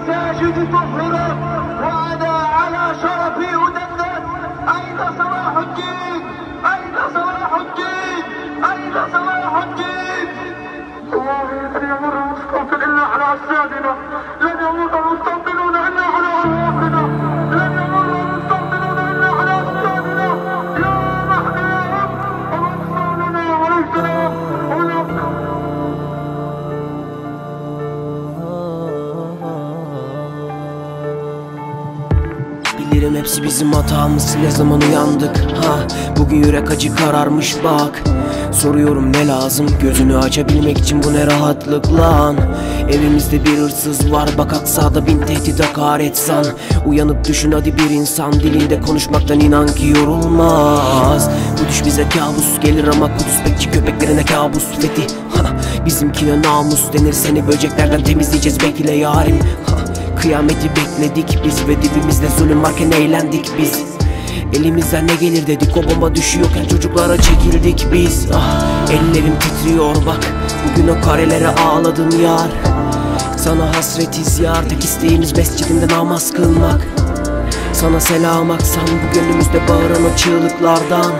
المساجد طهرت وأنا على شرفي أدندن أين صلاح الدين؟ أين صلاح الدين؟ أين صلاح الدين؟ والله لن يمر Bilirim hepsi bizim hatamız. Ne zaman uyandık? Ha Bugün yürek acı kararmış bak. Soruyorum ne lazım? Gözünü açabilmek için bu ne rahatlık lan? Evimizde bir hırsız var bak aksada bin tehdit hakaret san. Uyanıp düşün hadi bir insan dilinde konuşmaktan inan ki yorulmaz. Bu düş bize kabus gelir ama kudüs bekçi köpeklerine kabus. Fethi ha, Bizimkine namus denir. Seni böceklerden temizleyeceğiz bekle yarim Kıyameti bekledik biz ve dibimizde zulüm varken eğlendik biz. Elimizden ne gelir dedik o bomba düşüyorken çocuklara çekildik biz. Ah, Ellerim titriyor bak bugün o karelere ağladın yar. Sana hasretiz yar tek isteğimiz mescidinde namaz kılmak. Sana selam aksan bu gönlümüzde bağıran o çığlıklardan.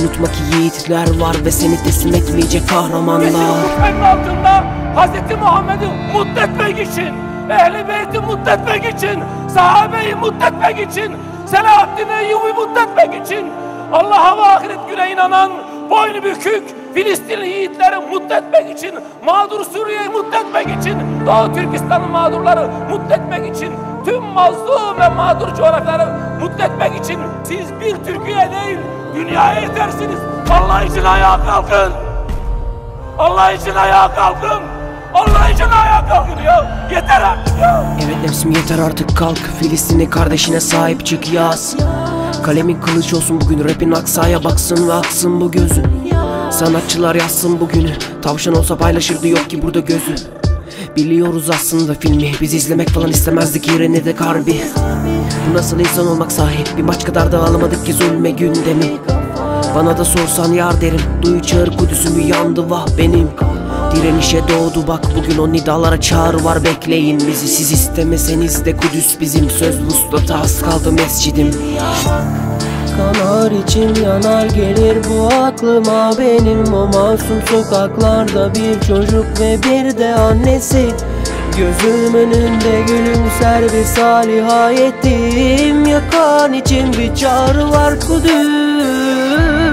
Unutma ki yiğitler var ve seni teslim etmeyecek kahramanlar. Kufenin altında Hz. Muhammed'i mutlu için, Ehl-i Beyt'i mutlu için, sahabeyi mutlu için, Selahaddin Eyyubi mutlu için, Allah'a ve ahiret güne inanan, boynu bükük, Filistinli yiğitleri mutlu için, mağdur Suriye'yi mutlu için, Doğu Türkistan'ın mağdurları mutlu için, tüm mazlum ve mağdur coğrafyaları mutlu için siz bir Türkiye değil, dünyaya yetersiniz. Allah için ayağa kalkın. Allah için ayağa kalkın. Allah için ayağa kalkın ya. Yeter artık ya. Evet nefsim yeter artık. Kalk Filistinli kardeşine sahip çık yaz. Kalemin kılıç olsun bugün rapin aksaya baksın ve aksın bu gözün Sanatçılar yazsın bugünü Tavşan olsa paylaşırdı yok ki burada gözü. Biliyoruz aslında filmi Biz izlemek falan istemezdik yerine de karbi Bu nasıl insan olmak sahip Bir maç kadar da ağlamadık ki zulme gündemi. Bana da sorsan yar derim Duy çağır kudüsümü yandı vah benim Direnişe doğdu. Bak bugün o nidalara çağrı var bekleyin bizi. Siz istemeseniz de Kudüs bizim söz vuslata az kaldı mescidim. Kanar içim yanar gelir bu aklıma. Benim O masum sokaklarda bir çocuk ve bir de annesi. Gözüm önünde gülümser bir saliha yetim Yakan için bir çağrı var Kudüs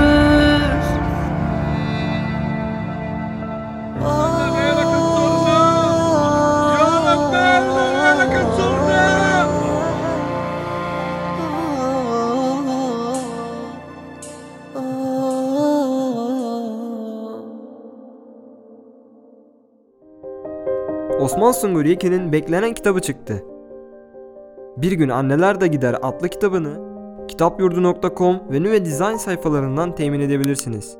Osman Sungur Yekin'in beklenen kitabı çıktı. Bir gün Anneler de Gider adlı kitabını kitapyurdu.com ve Nüve Design sayfalarından temin edebilirsiniz.